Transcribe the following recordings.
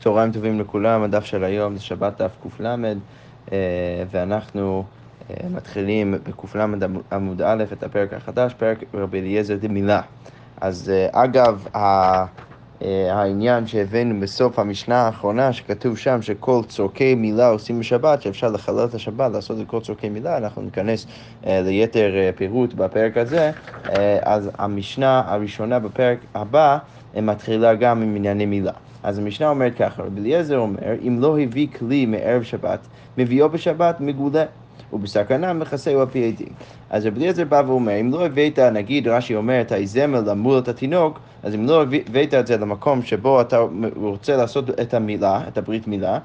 צהריים טובים לכולם, הדף של היום זה שבת דף קל, אה, ואנחנו אה, מתחילים בקל עמוד א' את הפרק החדש, פרק רבי אליעזר דמילה. אז אה, אגב, העניין שהבאנו בסוף המשנה האחרונה, שכתוב שם שכל צורכי מילה עושים בשבת, שאפשר לחלל את השבת, לעשות את כל צורכי מילה, אנחנו ניכנס ליתר פירוט בפרק הזה. אז המשנה הראשונה בפרק הבא מתחילה גם עם ענייני מילה. אז המשנה אומרת ככה, רבי אליעזר אומר, אם לא הביא כלי מערב שבת, מביאו בשבת מגולה. ובסכנה מכסהו פי עדים. אז רבי אליעזר בא ואומר, אם לא הבאת, נגיד רש"י אומר, את האיזמל למול את התינוק, אז אם לא הבאת את זה למקום שבו אתה רוצה לעשות את המילה, את הברית מילה,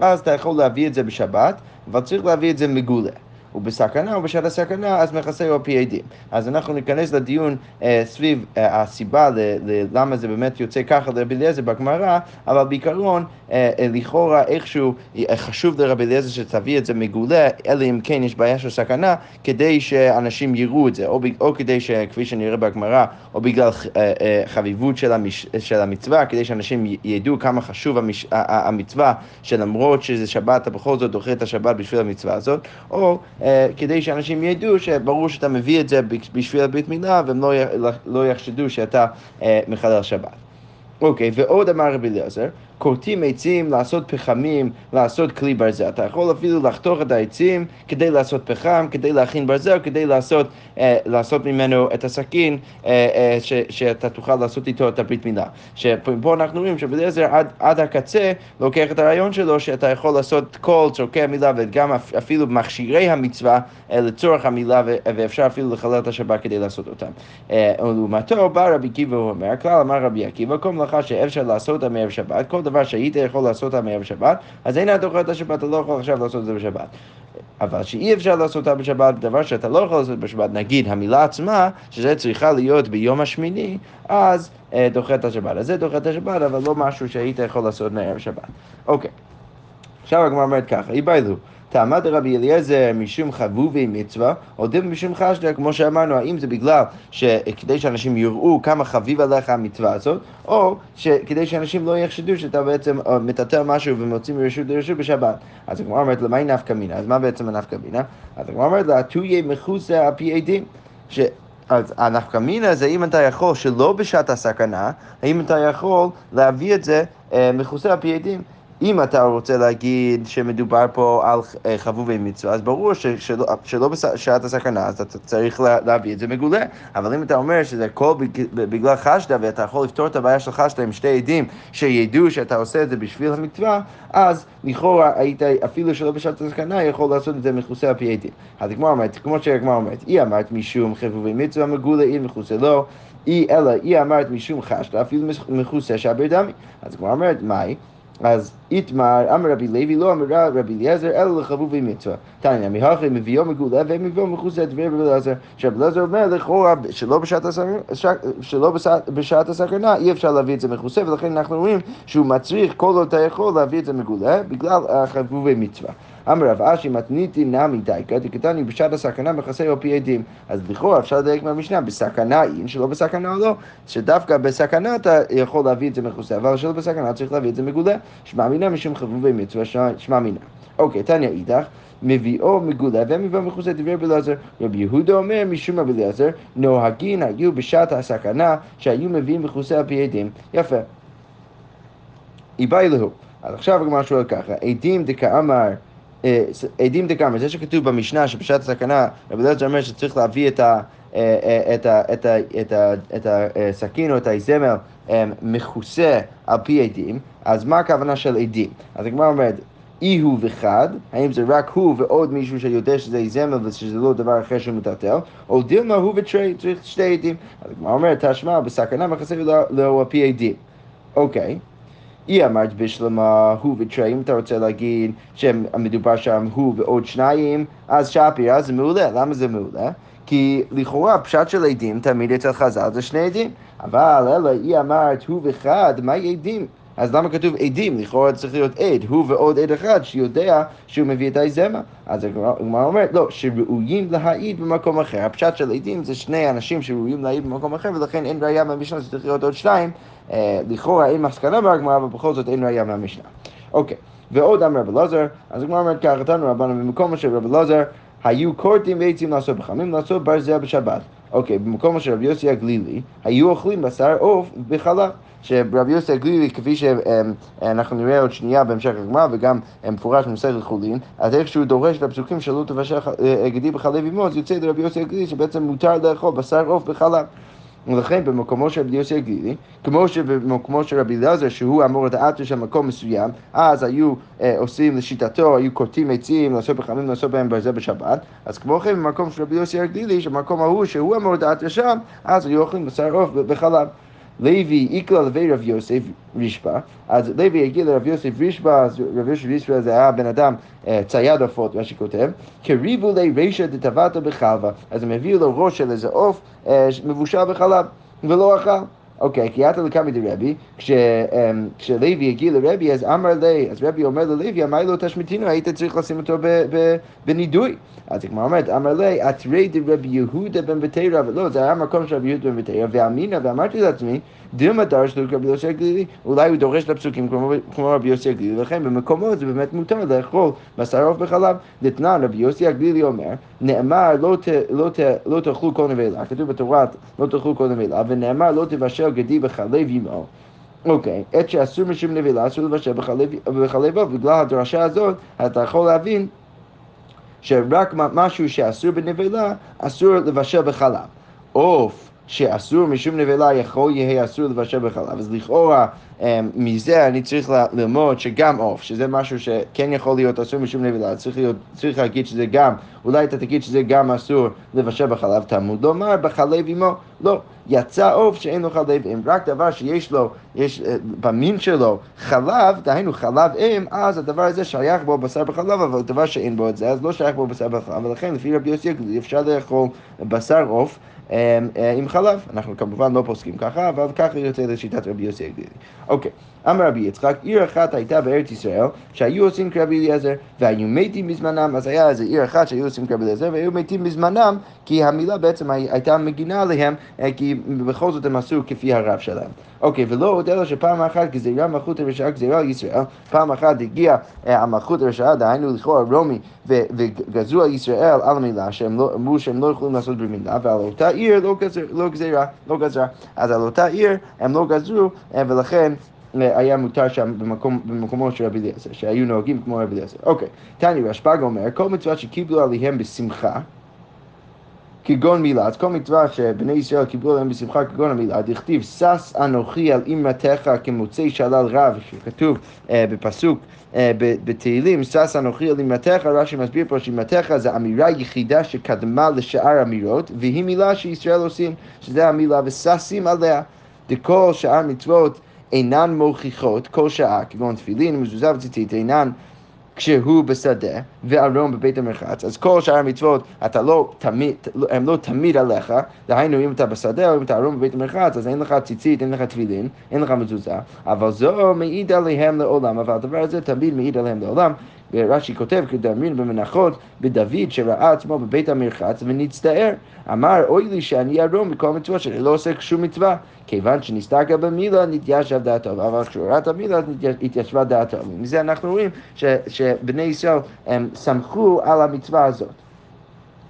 אז אתה יכול להביא את זה בשבת, אבל צריך להביא את זה מגולה. ובסכנה ובשעת הסכנה אז מכסהו על פי עדים. אז אנחנו ניכנס לדיון אה, סביב אה, הסיבה ללמה זה באמת יוצא ככה לרבי אליעזר בגמרא, אבל בעיקרון אה, אה, לכאורה איכשהו אה, חשוב לרבי אליעזר שתביא את זה מגולה, אלא אם כן יש בעיה של סכנה, כדי שאנשים יראו את זה, או, או כדי שכפי שנראה בגמרא, או בגלל אה, אה, חביבות של, המש, של המצווה, כדי שאנשים ידעו כמה חשוב המש, המצווה, שלמרות שזה שבת, אתה בכל זאת דוחה את השבת בשביל המצווה הזאת, או אה, כדי שאנשים ידעו שברור שאתה מביא את זה בשביל הברית מילה והם לא, לא יחשדו שאתה אה, מחלל שבת. אוקיי, ועוד אמר רבי אליעזר, כורתים עצים, לעשות פחמים, לעשות כלי ברזל. אתה יכול אפילו לחתוך את העצים כדי לעשות פחם, כדי להכין ברזל, כדי לעשות, אה, לעשות ממנו את הסכין, אה, אה, ש, שאתה תוכל לעשות איתו את הברית מילה. שפה אנחנו רואים שבליעזר עד, עד הקצה לוקח את הרעיון שלו שאתה יכול לעשות כל צורכי המילה וגם אפילו מכשירי המצווה אה, לצורך המילה ו, ואפשר אפילו לחלל את השבת כדי לעשות אותם. אה, ולעומתו בא רבי עקיבא ואומר, כלל אמר רבי עקיבא, כל מלאכה שאפשר לעשות מערב שבת, כל דבר שהיית יכול לעשות אותה מערב שבת, אז אין דוחה את השבת, אתה לא יכול עכשיו לעשות את זה בשבת. אבל שאי אפשר לעשות אותה בשבת, דבר שאתה לא יכול לעשות בשבת, נגיד המילה עצמה, שזה צריכה להיות ביום השמיני, אז אה, דוחה את השבת. אז זה דוחה את השבת, אבל לא משהו שהיית יכול לעשות מערב שבת. אוקיי. עכשיו הגמרא אומרת ככה, איבאילו. תעמד רבי אליעזר משום חבובי מצווה, או דין משום חשדה, כמו שאמרנו, האם זה בגלל שכדי שאנשים יראו כמה חביב עליך המצווה הזאת, או כדי שאנשים לא יחשדו שאתה בעצם אה, מטאטא משהו ומוציא מרשות לרשות בשבת. אז הגמרא אומרת, למה היא נפקא מינה? אז מה בעצם הנפקא מינה? אז הגמרא אומרת לה, תויה מחוסה על פי עדים. ש... אז הנפקא מינה זה אם אתה יכול שלא בשעת הסכנה, האם אתה יכול להביא את זה אה, מחוסה על פי עדים. אם אתה רוצה להגיד שמדובר פה על אה, חבובי מצווה, אז ברור שלא, שלא בשעת הסכנה, אז אתה צריך להביא את זה מגולה. אבל אם אתה אומר שזה הכל בגלל חשדה, ואתה יכול לפתור את הבעיה של חשדה עם שתי עדים שידעו שאתה עושה את זה בשביל המצווה, אז לכאורה היית, אפילו שלא בשעת הסכנה, יכול לעשות את זה מכוסה על פי עדים. אז הגמרא אומרת, כמו שהגמרא אומרת, היא אמרת משום חבובי מצווה מגולה, היא מכוסה לא. אי אלא, היא אמרת משום חשדה, אפילו מכוסה שעבר דמי. אז הגמרא אומרת, מהי? אז איתמר, אמר רבי לוי, לא אמר רבי אליעזר, אלא לחבובי מצווה. תניא, מהכי מביאו מגולה והם מביאו מחוץ לדברי רבי אליעזר. שרבי אליעזר אומר לכאורה, שלא בשעת הסכנה, אי אפשר להביא את זה מכוסה, ולכן אנחנו רואים שהוא מצריך כל עוד אתה יכול להביא את זה מגולה, בגלל החבובי מצווה. אמר רב אשי מתניתי נמי דייקה, דקתני בשעת הסכנה מכסה על פי עדים. אז לכאורה אפשר לדייק מהמשנה, בסכנה אין, שלא בסכנה לא, שדווקא בסכנה אתה יכול להביא את זה מכוסה, אבל שלא בסכנה צריך להביא את זה מגולה. שמע מינה משום חבובי מצווה, שמע מינה. אוקיי, תניא אידך. מביאו מגולה ומביאו מכוסה דברי רבי אליעזר. רבי יהודה אומר משום רבי אליעזר, נוהגין היו בשעת הסכנה שהיו מביאים מכוסה על פי עדים. יפה. איבאי להו. אז עכשיו הגמרא שואל ככה, עדים דקאמר אה, עדים דקאמר, זה שכתוב במשנה שבשעת הסכנה, רבי אליעזר אומר שצריך להביא את ה... אה, אה, את, הסכין או את האזמל מכוסה על פי עדים, אז מה הכוונה של עדים? אז הגמרא אומרת, אי הוא וחד, האם זה רק הוא ועוד מישהו שיודע שזה איזמל ושזה לא דבר אחר שמטלטל, או דילמה הוא ותרי, צריך שתי עדים. אז הגמרא אומרת, תשמע, בסכנה מכסה לו על פי עדים. אוקיי. היא אמרת בשלמה הוא ותרי, אם אתה רוצה להגיד שמדובר שם הוא ועוד שניים, אז שפירא זה מעולה. למה זה מעולה? כי לכאורה פשט של עדים תמיד אצל חז"ל זה שני עדים. אבל אלא היא אמרת הוא וחד, מהי עדים? אז למה כתוב עדים? לכאורה צריך להיות עד, הוא ועוד עד אחד שיודע שהוא מביא את היזמה. אז הגמרא אומרת, לא, שראויים להעיד במקום אחר. הפשט של עדים זה שני אנשים שראויים להעיד במקום אחר, ולכן אין ראייה מהמשנה שצריך להיות עוד שניים. אה, לכאורה אין מסקנה בהגמרא, אבל בכל זאת אין ראייה מהמשנה. אוקיי, ועוד אמר רב אלעזר, אז הגמרא אומרת ככה, תנו רבנו במקום של רב אלעזר, היו כורתים ועצים לעשות בחמים, לעשות ברזל בשבת. אוקיי, במקום של רבי יוסי הגלילי, היו אוכלים בשר עוף בחלב. שרבי יוסי הגלילי, כפי שאנחנו נראה עוד שנייה בהמשך הגמרא, וגם מפורש במסכת חולין, אז איך שהוא דורש לפסוקים של לא תבשל אגדי בחלב אמו, אז יוצא לרבי יוסי הגלילי שבעצם מותר לאכול בשר עוף בחלב. ולכן במקומו של רבי יוסי הגלילי, כמו שבמקומו של רבי אלעזר, שהוא אמור לדעת של מקום מסוים, אז היו אה, עושים לשיטתו, היו כורתים עצים, לעשות בחמים, לעשות בהם ברזל בשבת, אז כמו כן במקום של רבי יוסי הגלילי, שבמקום ההוא שהוא אמור לדעת שם, אז היו אוכלים בשר עוף בחלב. לוי איקלה לוי רב יוסף רישבא, אז לוי הגיע לרב יוסף רישבא, אז רב יוסף רישבא זה היה בן אדם אה, צייד עופות, מה שכותב, קריבו לי רישא דטבתא בחלבה, אז הם הביאו לו ראש של איזה עוף אה, מבושל בחלב, ולא אכל. אוקיי, כי אתה לקמי דרבי, כשלוי הגיע לרבי, אז אמר לי, אז רבי אומר ללוי, אמר לו תשמיטינו, היית צריך לשים אותו בנידוי. אז הגמרא אומרת, אמר לי, אתרי דרבי יהודה בן בתרא, ולא, זה היה מקום של רבי יהודה בן בתרא, ואמינא, ואמרתי לעצמי, דילמה דרש לו רבי יוסי הגלילי, אולי הוא דורש לפסוקים כמו רבי יוסי הגלילי, ולכן במקומו זה באמת מותר לאכול בשר עוף בחלב. דתנן, רבי יוסי הגלילי אומר, נאמר לא, לא, לא תאכלו כל נבלה, כתוב בתורה לא תאכלו כל נבלה, ונאמר לא תבשל גדי בחלב אמו. אוקיי, עת שאסור משום נבלה, אסור לבשל בחלב עוף. בגלל הדרשה הזאת, אתה יכול להבין שרק משהו שאסור בנבלה, אסור לבשל בחלב. עוף שאסור משום נבלה יכול יהיה אסור לבשל בחלב. אז לכאורה אמ, מזה אני צריך ללמוד שגם עוף, שזה משהו שכן יכול להיות אסור משום נבלה, צריך, להיות, צריך להגיד שזה גם, אולי אתה תגיד שזה גם אסור לבשל בחלב, תלמוד לומר בחלב עמו, לא, יצא עוף שאין לו חלב אם, רק דבר שיש לו, יש אה, במין שלו חלב, דהיינו חלב אם, אז הדבר הזה שייך בו בשר בחלב, אבל דבר שאין בו את זה, אז לא שייך בו בשר בחלב, ולכן לפי רבי יוסי אפשר לאכול בשר עוף עם חלב. אנחנו כמובן לא פוסקים ככה, אבל ככה יוצא לשיטת רבי יוסי הגלילי. אוקיי, אמר רבי יצחק, עיר אחת הייתה בארץ ישראל, שהיו עושים כרבי אליעזר, והיו מתים בזמנם, אז היה איזה עיר אחת שהיו עושים כרבי אליעזר, והיו מתים בזמנם, כי המילה בעצם הייתה מגינה עליהם, אה, כי בכל זאת הם עשו כפי הרב שלהם. אוקיי, ולא עוד אלא שפעם אחת גזירה מלכות הרשעה גזירה על ישראל, פעם אחת הגיעה המלכות הרשעה, דהיינו לכאורה רומי, וגזרו על ישראל על המילה, שהם לא, אמרו שהם לא יכולים לעשות במילה, ועל אותה עיר לא, גזר, לא גזירה, לא גזרה. אז על אותה עיר הם לא גזרו, אה, ולכן אה, היה מותר שם במקום, במקומו של רבי אליעזר, שהיו נוהגים כמו רבי אליעזר. אוקיי, תני רשב"ג אומר, כל מצוות שקיבלו עליהם בשמחה, כגון מילה, אז כל מצווה שבני ישראל קיבלו עליהם בשמחה כגון המילה, דכתיב שש אנוכי על אמרתך כמוצאי שלל רב, שכתוב אה, בפסוק אה, בתהילים, שש אנוכי על אמרתך, רש"י מסביר פה שאמרתך זה אמירה יחידה שקדמה לשאר אמירות, והיא מילה שישראל עושים, שזה המילה וששים עליה. דכל שאר מצוות אינן מוכיחות כל שעה, כגון תפילין, מזוזה וציצית, אינן כשהוא בשדה וארון בבית המרחץ, אז כל שאר המצוות אתה לא תמיד, הם לא תמיד עליך, דהיינו אם אתה בשדה או אם אתה ארון בבית המרחץ, אז אין לך ציצית, אין לך תפילין, אין לך מזוזה, אבל זו מעיד עליהם לעולם, אבל הדבר הזה תמיד מעיד עליהם לעולם, ורש"י כותב, כדאמרין במנחות, בדוד שראה עצמו בבית המרחץ ונצטער. אמר, אוי לי שאני ארום מכל מצוות שאני לא עושה שום מצווה. כיוון שנסתכל במילה, נתיישב דעתו, אבל כשהוא ראה את המילה, התיישבה דעתו. ומזה אנחנו רואים ש, שבני ישראל הם סמכו על המצווה הזאת.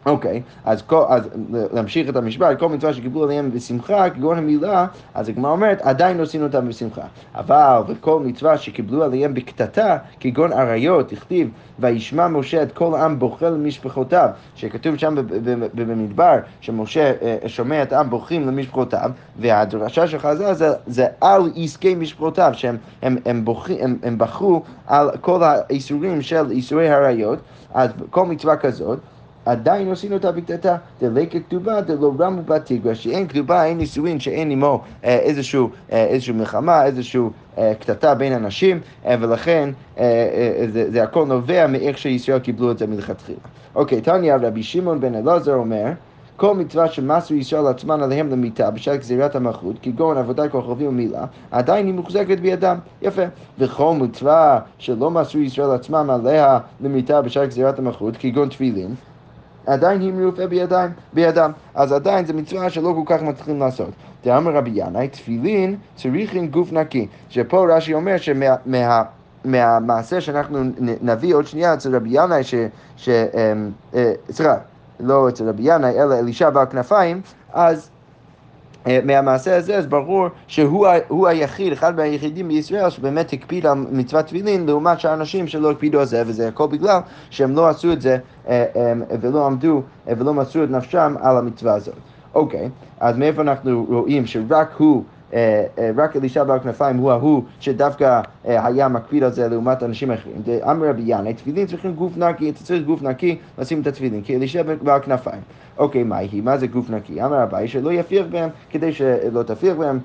אוקיי, אז, אז להמשיך את המשפט, כל מצווה שקיבלו עליהם בשמחה, כגון המילה, אז הגמרא אומרת, עדיין לא עשינו אותם בשמחה. אבל וכל מצווה שקיבלו עליהם בקטטה, כגון אריות, הכתיב, וישמע משה את כל העם בוכה למשפחותיו, שכתוב שם במדבר, שמשה אה, שומע את העם בוכים למשפחותיו, והדרשה של חז"ל זה, זה על עסקי משפחותיו, שהם הם, הם בוכי, הם, הם בכו על כל האיסורים של איסורי הריות, אז כל מצווה כזאת, עדיין עושים אותה בקטטה, דלקת כתובה דלא רמו בתיגרה, שאין כתובה, אין נישואין, שאין עמו אה, איזשהו, אה, איזשהו מלחמה, איזשהו אה, קטטה בין אנשים, ולכן זה, זה הכל נובע מאיך שישראל קיבלו את זה מלכתחילה. אוקיי, תניא רבי שמעון בן אלעזר אומר כל מצווה שמסו ישראל עצמן עליהם למיתה בשל גזירת המלכות, כגון עבודת כוכבים ומילה, עדיין היא מוחזקת בידם. יפה. וכל מצווה שלא מסו ישראל עצמם עליה למיתה בשל גזירת המלכות, כגון תפילין, עדיין היא מרופא בידיים, בידם. אז עדיין זו מצווה שלא כל כך מצליחים לעשות. דאמר רבי ינאי, תפילין צריכים גוף נקי. שפה רש"י אומר שמה... מה, שאנחנו נביא עוד שנייה אצל רבי ינאי, ש... אמ, אה, סליחה, לא אצל רבי ינאי, אלא אלישע בעל כנפיים, אז מהמעשה הזה, אז ברור שהוא היחיד, אחד מהיחידים בישראל שבאמת הקפיד על מצוות תפילין לעומת שאר אנשים שלא הקפידו על זה, וזה הכל בגלל שהם לא עשו את זה אה, ולא עמדו ולא מסרו את נפשם על המצווה הזאת. אוקיי, אז מאיפה אנחנו רואים שרק הוא אה, אה, רק אלישע בר כנפיים הוא ההוא שדווקא אה, היה מקפיד על זה לעומת אנשים אחרים. אמר רבי ינאי, תפילין צריכים גוף נקי, אתה צריך גוף נקי לשים את התפילין, כי אלישע בר כנפיים. אוקיי, מה היא? מה זה גוף נקי? אמר רבי שלא יפיח בהם, כדי שלא תפיח בהם,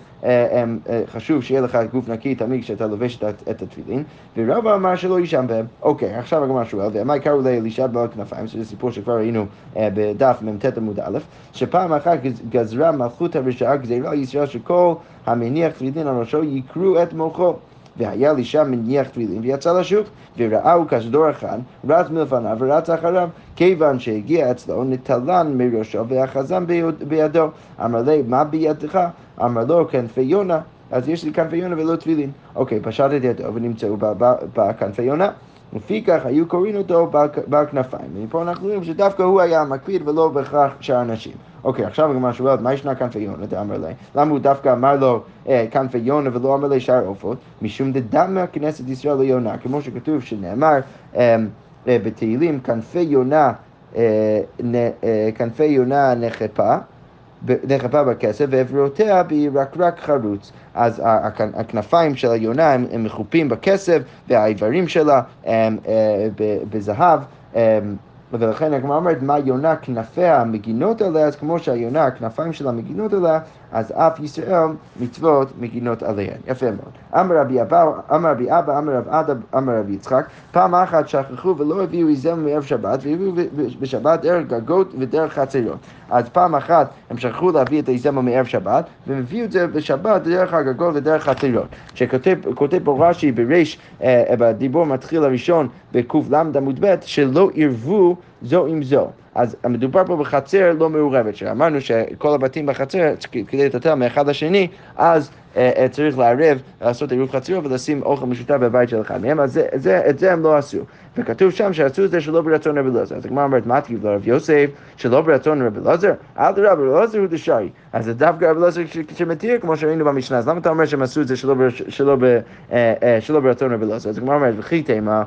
חשוב שיהיה לך גוף נקי תמיד כשאתה לובש את התפילין, ורבא אמר שלא יישן בהם. אוקיי, עכשיו הגמרא שואל, ומה קראו לאלישע בר כנפיים, שזה סיפור שכבר ראינו בדף מ"ט עמוד א', שפעם אחת גזרה מלכות הרשעה גזירה ישראל שכל המניח תפילין על ראשו יקרו את מוחו. והיה לי שם מניח תפילין ויצא לשוק, וראהו כסדור אחד, רץ מלפניו ורץ אחריו, כיוון שהגיע אצלו, נטלן מראשו ואחזם בידו. אמר לי, מה בידך? אמר לו, כנפי יונה. אז יש לי כנפי יונה ולא תפילין. אוקיי, פשט את ידו ונמצאו בכנפי יונה. לפיכך היו קוראים אותו בעל כנפיים. ומפה אנחנו רואים שדווקא הוא היה המקפיד ולא בהכרח שאר אנשים. אוקיי, עכשיו הגמרא שואלת, מה ישנה כנפי יונה דאמר לי? למה הוא דווקא אמר לו אה, כנפי יונה ולא אמר לי שאר עופות? משום דדמה כנסת ישראל ליונה, כמו שכתוב שנאמר אה, אה, בתהילים, כנפי יונה, כנפי יונה נחפה. נחפה בכסף ועברותיה בירקרק חרוץ. אז הכנפיים של היונה הם, הם מחופים בכסף והאיברים שלה הם, בזהב. ולכן הגמרא אומרת, מה יונה כנפיה מגינות עליה, אז כמו שהיונה, הכנפיים שלה מגינות עליה, אז אף ישראל מצוות מגינות עליהן. יפה מאוד. אמר רבי אבא, אמר רבי אבא, אמר רב עדה, אמר רבי יצחק, פעם אחת שכחו ולא הביאו איזם מערב שבת, והביאו בשבת דרך גגות ודרך חצרות. אז פעם אחת הם שכחו להביא את האיזם מערב שבת, והם הביאו את זה בשבת דרך הגגות ודרך חצרות. שכותב פה רש"י בריש, אה, בדיבור מתחיל הראשון בק"ל עמוד ב', שלא ערבו זו עם זו. אז מדובר פה בחצר לא מעורבת, שאמרנו שכל הבתים בחצר, כדי לטטל מאחד לשני, אז אה, אה, צריך לערב, לעשות עירוב חצרו ולשים אוכל משותף בבית של אחד מהם, אז זה, זה, את זה הם לא עשו. וכתוב שם שעשו את זה שלא ברצון רבי אלעזר. אז הגמרא אומרת, מה תגיד לרב יוסף, שלא ברצון רבי אלעזר? אל תראה, רבי אלעזר הוא דשאי. אז זה דווקא רבי אלעזר שמתיר, כמו שראינו במשנה. אז למה אתה אומר שהם עשו את זה שלא, שלא, אה, שלא ברצון רבי אלעזר? אז הגמרא אומרת, וכי תימה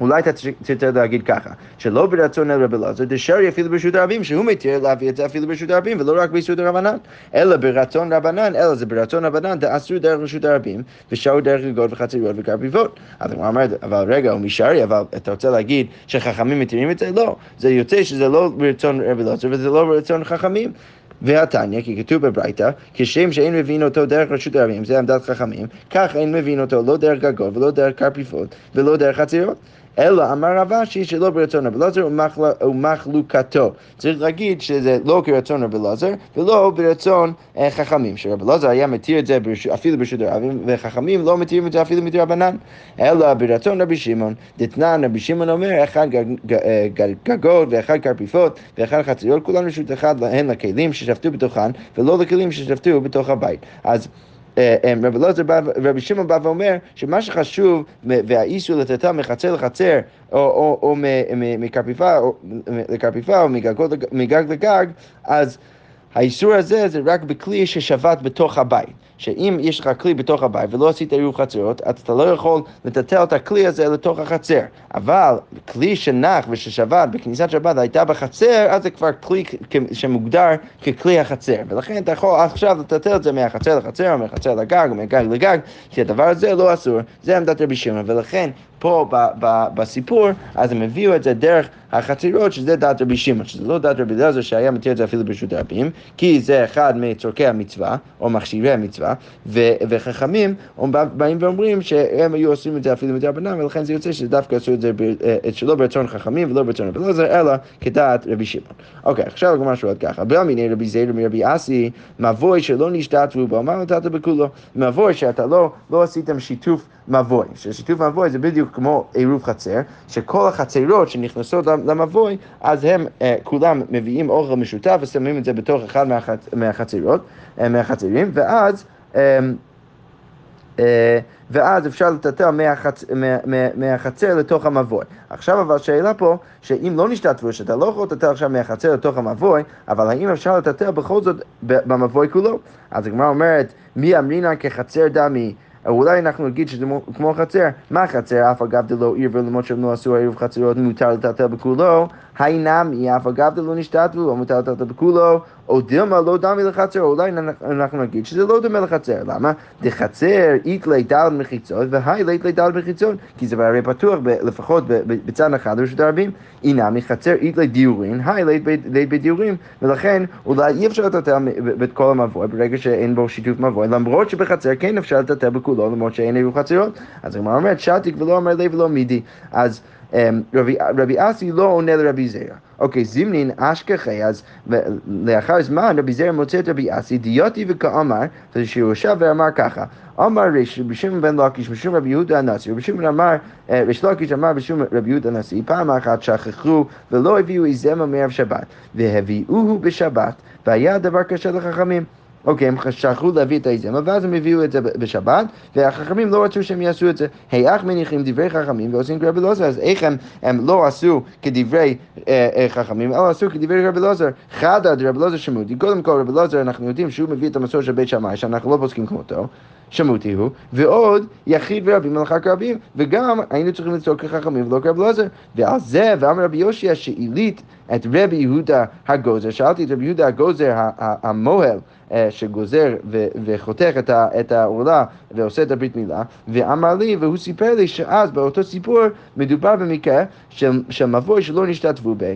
אולי אתה צריך להגיד ככה, שלא ברצון רבי אלעזר, דשרי אפילו ברשות הרבים, שהוא מתיר להביא את זה אפילו ברשות הרבים, ולא רק ברשות הרבנן, אלא ברצון רבנן, אלא זה ברצון רבנן, תאסרו דרך רשות הרבים, ושרו דרך גגות וחצריות וקרביבות. אז הוא אומר, אבל רגע, הוא משרי, אבל אתה רוצה להגיד שחכמים מתירים את זה? לא. זה יוצא שזה לא ברצון רבי וזה לא ברצון חכמים. והתניא, כי כתוב בברייתא, כשם שאין מבין אותו דרך רשות הרבים, זה עמדת חכמים, כך אין מבין אותו לא דרך גגות ולא דרך קרפיפות ולא דרך חצריות. אלא אמר רב אשי שלא ברצון רב אלעזר ומחלוקתו. צריך להגיד שזה לא כרצון רב אלעזר ולא ברצון אה, חכמים, שרב אלעזר היה מתיר את זה אפילו ברשות הרבים, וחכמים לא מתירים את זה אפילו מדרבנן, אלא ברצון רבי שמעון. דתנן רבי שמעון אומר, אחד אה, גגות ואחד קרפיפות ואחד חצריות, כולן רשות אחת הן לכלים ששפטו בתוכן ולא לכלים ששפטו בתוך הבית. אז רבי אלעזר, רבי שמעון בא ואומר שמה שחשוב והאיסור לטאטא מחצר לחצר או מקרפיפה או מגג לגג, אז האיסור הזה זה רק בכלי ששבת בתוך הבית. שאם יש לך כלי בתוך הבית ולא עשית עירוב חצרות, אז אתה לא יכול לטטל את הכלי הזה לתוך החצר. אבל כלי שנח וששבת בכניסת שבת הייתה בחצר, אז זה כבר כלי שמוגדר ככלי החצר. ולכן אתה יכול עכשיו לטטל את זה מהחצר לחצר, או מחצר לגג, או מגג לגג, כי הדבר הזה לא אסור. זה עמדת רבי שמעון. ולכן פה ב, ב, בסיפור, אז הם הביאו את זה דרך החצרות, שזה דת רבי שמעון, שזה לא דת רבי אליעזר שהיה מתיר את זה אפילו ברשות הרבים, כי זה אחד מצורכי המצווה, או מכשירי המצווה, ו, וחכמים באים ואומרים שהם היו עושים את זה אפילו מדרבנן, ולכן זה יוצא שדווקא עשו את זה אה, שלא ברצון חכמים ולא ברצון רבי אליעזר, אלא כדעת רבי שמעון. אוקיי, עכשיו הגמרא שואלת ככה, מיני רבי זעיר מרבי אסי, מבוי שלא נשתתפו בו, מה נתת בכולו? מבוי שאתה לא, לא עשיתם שיתוף מבוי, ששיתוף מבוי זה בדיוק כמו עירוב חצר, שכל החצרות שנכנסות למבוי, אז הם אה, כולם מביאים אוכל משותף ושמים את זה בתוך אחד מהחצ... מהחצרות, אה, מהחצרים, ואז... אה, אה, ואז אפשר לטטל מהחצ... מה... מה... מהחצר לתוך המבוי. עכשיו אבל השאלה פה, שאם לא נשתתפו, שאתה לא יכול לטטל עכשיו מהחצר לתוך המבוי, אבל האם אפשר לטטל בכל זאת במבוי כולו? אז הגמרא אומרת, מי אמרינן כחצר דמי אולי אנחנו נגיד שזה כמו חצר. מה חצר? אף אגב דלא עיר ולמרות שהם לא עשו עירוב חצרות מותר לטלטל בכולו. היינמי אף אגב דלא נשתתו, לא מותר לטלטל בכולו. או דילמה לא דמי לחצר, או אולי אנחנו נגיד שזה לא דומה לחצר. למה? דחצר איתלי דל מחיצות והי ליתלי דל מחיצות. כי זה הרי פתוח לפחות בצד אחד ברשות הרבים. אינמי חצר איתלי דיורין, היי לית בדיורים. ולכן אולי אי אפשר לטלטל בכל המבוי ברגע שאין בו שיתוף מבוי, למרות שבחצר כן אפשר לטלטל בכולו, למרות שאין עירוב חצרות. אז הגמרא אומרת שתיק ולא אמר לי ולא מידי. אז רבי אסי לא עונה לרבי זרע. אוקיי, זימנין אשכחי, אז לאחר זמן רבי זרע מוצא את רבי אסי, דיוטי וכאמר, ישב ואמר ככה, אמר שמעון בן לוקיש משום רבי יהודה הנשיא, רבי שמעון אמר, ריש לוקיש אמר בשום רבי יהודה הנשיא, פעם אחת שכחו ולא הביאו איזמה מערב שבת, והביאוהו בשבת, והיה דבר קשה לחכמים. אוקיי, הם שכחו להביא את היזמה, ואז הם הביאו את זה בשבת, והחכמים לא רצו שהם יעשו את זה. היאך מניחים דברי חכמים ועושים כרבי לוזר, אז איך הם, הם לא עשו כדברי אה, אה, חכמים, אלא עשו כדברי רבי לוזר. חדא דרבי לוזר שמותי, קודם כל רבי לוזר, אנחנו יודעים שהוא מביא את המסורת של בית שמאי, שאנחנו לא פוסקים כמותו. שמותי הוא, ועוד יחיד ורבים מלאכה כרבים, וגם היינו צריכים לצעוק כחכמים ולא כרבי לוזר. ועל זה, ואמר רבי יושיע שעילית את רבי יהודה הגוזר, שאלתי את רבי יהודה הגוזר המוהל, אה, שגוזר וחותך את העורלה ועושה את הברית מילה, ואמר לי, והוא סיפר לי שאז באותו סיפור מדובר במקרה של מבוי שלא נשתתפו ב...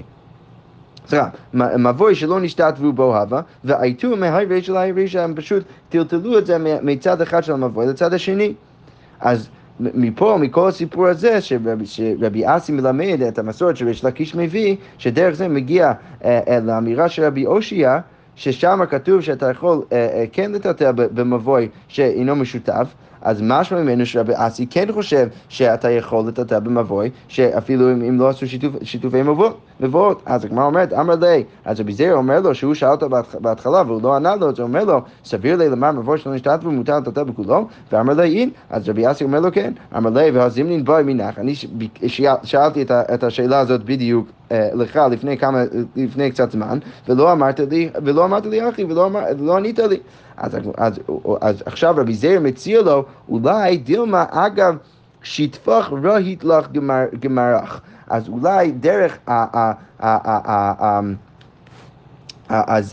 סליחה, מבוי שלא נשתתפו בו הווה, והייתו מהי של ההירישה, הם פשוט טלטלו את זה מצד אחד של המבוי לצד השני. אז מפה, מכל הסיפור הזה, שרבי, שרבי אסי מלמד את המסורת שריש לקיש מביא, שדרך זה מגיע אה, אה, לאמירה של רבי אושייה, ששם כתוב שאתה יכול אה, אה, כן לטלטל במבוי שאינו משותף, אז משמע ממנו שרבי אסי כן חושב שאתה יכול לטלטל במבוי, שאפילו אם, אם לא עשו שיתוף, שיתופי מבואות. אז הגמרא אומרת, אמר לי, אז רבי זיר אומר לו, שהוא שאל אותו בהתחלה והוא לא ענה לו, אז הוא אומר לו, סביר לי לומר מבוי שלא נשתת ומותר לטלטל בכולו? ואמר לי, אין. אז רבי אסי אומר לו, כן. אמר לי, והזימנין בואי מנח. אני שאלתי את השאלה הזאת בדיוק. אה, לך לפני כמה, לפני קצת זמן, ולא אמרת לי, ולא אמרת לי אחי, ולא, אמר, ולא ענית לי. אז, אז, אז עכשיו רבי זאיר מציע לו, אולי דילמה אגב שיטפח רהיט לך גמרח. אז אולי דרך ה...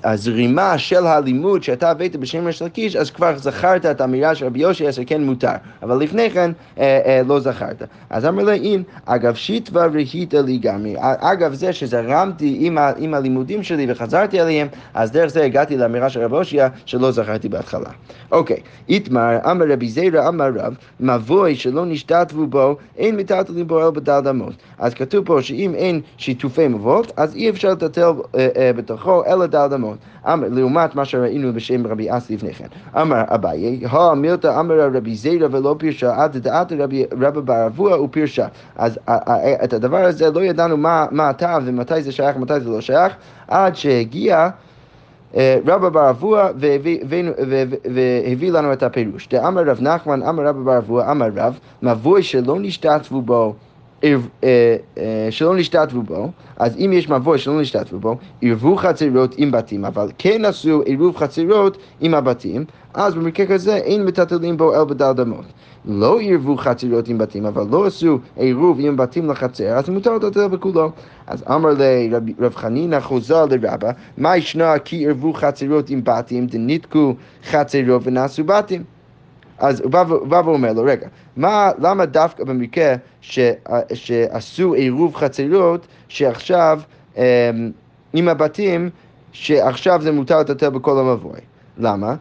הזרימה של הלימוד שאתה הבאת בשם ראש לקיש, אז כבר זכרת את האמירה של רבי יושע שכן מותר, אבל לפני כן אה, אה, לא זכרת. אז אמר לה אין, אגב שיטווה רהיטה לי גמרי, אגב זה שזרמתי עם, ה, עם הלימודים שלי וחזרתי עליהם, אז דרך זה הגעתי לאמירה של רבי יושע שלא זכרתי בהתחלה. אוקיי, איתמר, אמר רבי זיירה, אמר רב, מבוי שלא נשתתפו בו, אין מטלטלים בו אלא בדל דמות. אז כתוב פה שאם אין שיתופי מבואות, אז אי אפשר לטלטל אה, אה, בתוכו אלא דל אמות. לעומת מה שראינו בשם רבי אסי לפני כן. אמר אביי, המילתא אמר רבי זיירא ולא פירשה, עד דעת רבי בר אבוה ופירשה. אז את הדבר הזה לא ידענו מה הטעם ומתי זה שייך ומתי זה לא שייך, עד שהגיע... רבא בר אבוה והביא לנו את הפירוש. דאמר רב נחמן, אמר רבא בר אבוה, אמר רב, מבוי שלא נשתתפו בו אה, אה, שלא נשתתפו בו, אז אם יש מבוי שלא נשתתפו בו, עירבו חצרות עם בתים, אבל כן עשו עירוב חצרות עם הבתים, אז במקרה כזה אין מטלטלים בו אל בדל דמות. לא עירבו חצרות עם בתים, אבל לא עשו עירוב עם בתים לחצר, אז מותר לטלטל בכולו. אז אמר לרב חנינא חוזר לרבא, מה ישנה כי עירבו חצרות עם בתים, דניתקו חצרות ונעשו בתים. אז הוא בא, בא ואומר לו, רגע, מה, למה דווקא במקרה ש, שעשו עירוב חצרות, שעכשיו אמ, עם הבתים, שעכשיו זה מותר לטלטל בכל המבוי? למה?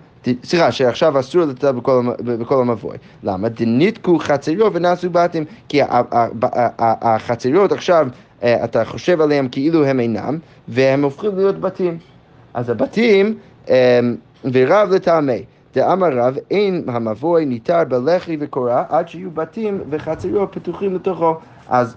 סליחה, שעכשיו אסור לטלטל בכל, בכל המבוי. למה? דניתקו חצרות ונעשו בתים, כי החצרות עכשיו, אה, אתה חושב עליהם כאילו הם אינם, והם הופכים להיות בתים. אז הבתים, אמ, ורב לטעמי. דאמר רב, אין המבוי ניתר בלחי וקורה עד שיהיו בתים וחצרות פתוחים לתוכו. אז,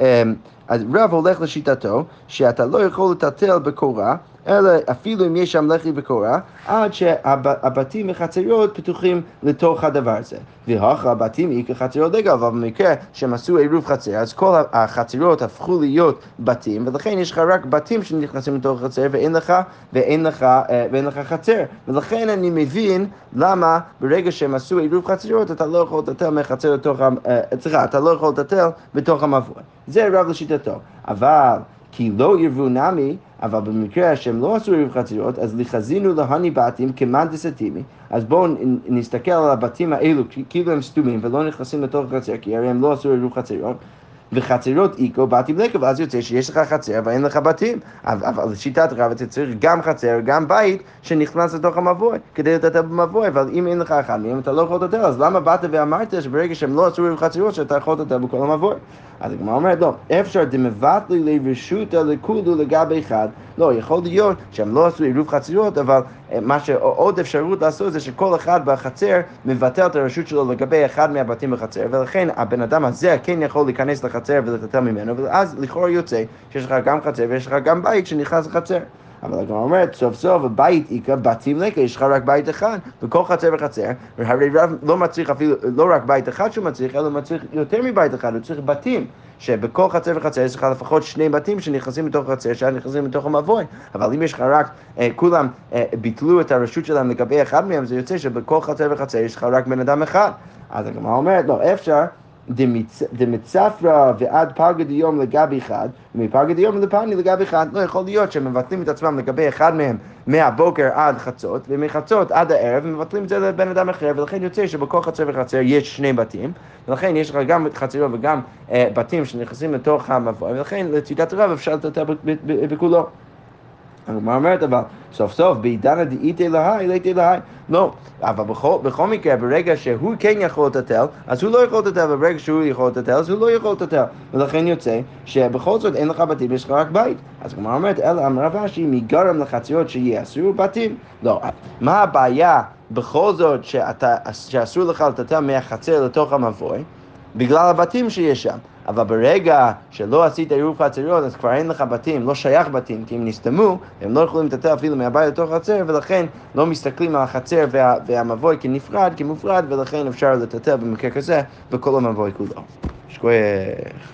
אמ, אז רב הולך לשיטתו, שאתה לא יכול לטלטל בקורה אלא אפילו אם יש שם לחי וקורה, עד שהבתים וחצרות פתוחים לתוך הדבר הזה. והאחר הבתים היא כחצרות דגל, אבל במקרה שהם עשו עירוב חצר, אז כל החצרות הפכו להיות בתים, ולכן יש לך רק בתים שנכנסים לתוך החצר, ואין לך, ואין לך, אה, ואין לך חצר. ולכן אני מבין למה ברגע שהם עשו עירוב חצרות, אתה לא יכול לטטל מחצר לתוך, אה, סליחה, אתה לא יכול לטטל בתוך המבוי. זה רב לשיטתו. אבל כי לא ירבו נמי, אבל במקרה שהם לא עשו עירוב חצרות, אז לחזינו להני בתים כמאן דסתימי. אז בואו נסתכל על הבתים האלו כאילו הם סתומים ולא נכנסים לתוך החצר, כי הרי הם לא עשו עירוב חצרות. וחצרות איקו בתים לקו, ואז יוצא שיש לך חצר ואין לך בתים. אבל לשיטת רב אתה צריך גם חצר, גם בית שנכנס לתוך המבוי, כדי לטטל במבוי, אבל אם אין לך אחד מהם אתה לא יכול לטטל, אז למה באת ואמרת שברגע שהם לא עשו חצרות שאתה יכול לטטל בכל המבוי? אז הגמרא אומרת, לא, אפשר דמבטלי לרשותא לכולו לגבי אחד. לא, יכול להיות שהם לא עשו עירוב חצרות, אבל אה, מה שעוד אפשרות לעשות זה שכל אחד בחצר מבטל את הרשות שלו לגבי אחד מהבתים בחצר, ולכן הבן אדם הזה כן יכול להיכנס לחצר ולטטל ממנו, ואז לכאורה יוצא שיש לך גם חצר ויש לך גם בית שנכנס לחצר. אבל הגמרא אומרת, סוף סוף הבית איכא בתים לקה, יש לך רק בית אחד, וכל חצר וחצר, והרי רב לא מצריך אפילו, לא רק בית אחד שהוא מצריך, אלא מצריך יותר מבית אחד, הוא צריך בתים. שבכל חצר וחצר יש לך לפחות שני בתים שנכנסים לתוך חצר, שנכנסים לתוך המבוי. אבל אם יש לך רק, אה, כולם אה, ביטלו את הרשות שלהם לגבי אחד מהם, זה יוצא שבכל חצר וחצר יש לך רק בן אדם אחד. אז הגמרא אומרת, לא, אפשר. דמצפרא ועד פגא דיום לגבי אחד, ומפגא דיום לפני לגבי אחד, לא יכול להיות שהם מבטלים את עצמם לגבי אחד מהם מהבוקר עד חצות, ומחצות עד הערב, מבטלים את זה לבן אדם אחר, ולכן יוצא שבכל חצר וחצר יש שני בתים, ולכן יש לך גם חצרות וגם אה, בתים שנכנסים לתוך המבוא, ולכן לצידת הרב אפשר לטלטל בכולו. הגמרא אומרת אבל, סוף סוף בעידן דאיתי להי, ליתי להי. לא, אבל בכל, בכל מקרה, ברגע שהוא כן יכול לטטל, אז הוא לא יכול לטטל, וברגע שהוא יכול לטטל, אז הוא לא יכול לטטל. ולכן יוצא שבכל זאת אין לך בתים, יש לך רק בית. אז הגמרא אומרת, אלא אמרה ושי, מגרם לחציות שיעשו בתים. לא, מה הבעיה בכל זאת שאתה, שאסור לך לטטל מהחצר לתוך המבוי? בגלל הבתים שיש שם. אבל ברגע שלא עשית עירוב חצריות, אז כבר אין לך בתים, לא שייך בתים, כי הם נסתמו, הם לא יכולים לטטל אפילו מהבית לתוך החצר, ולכן לא מסתכלים על החצר וה, והמבוי כנפרד, כמופרד, ולכן אפשר לטטל במקרה כזה בכל המבוי כולו. שכוח.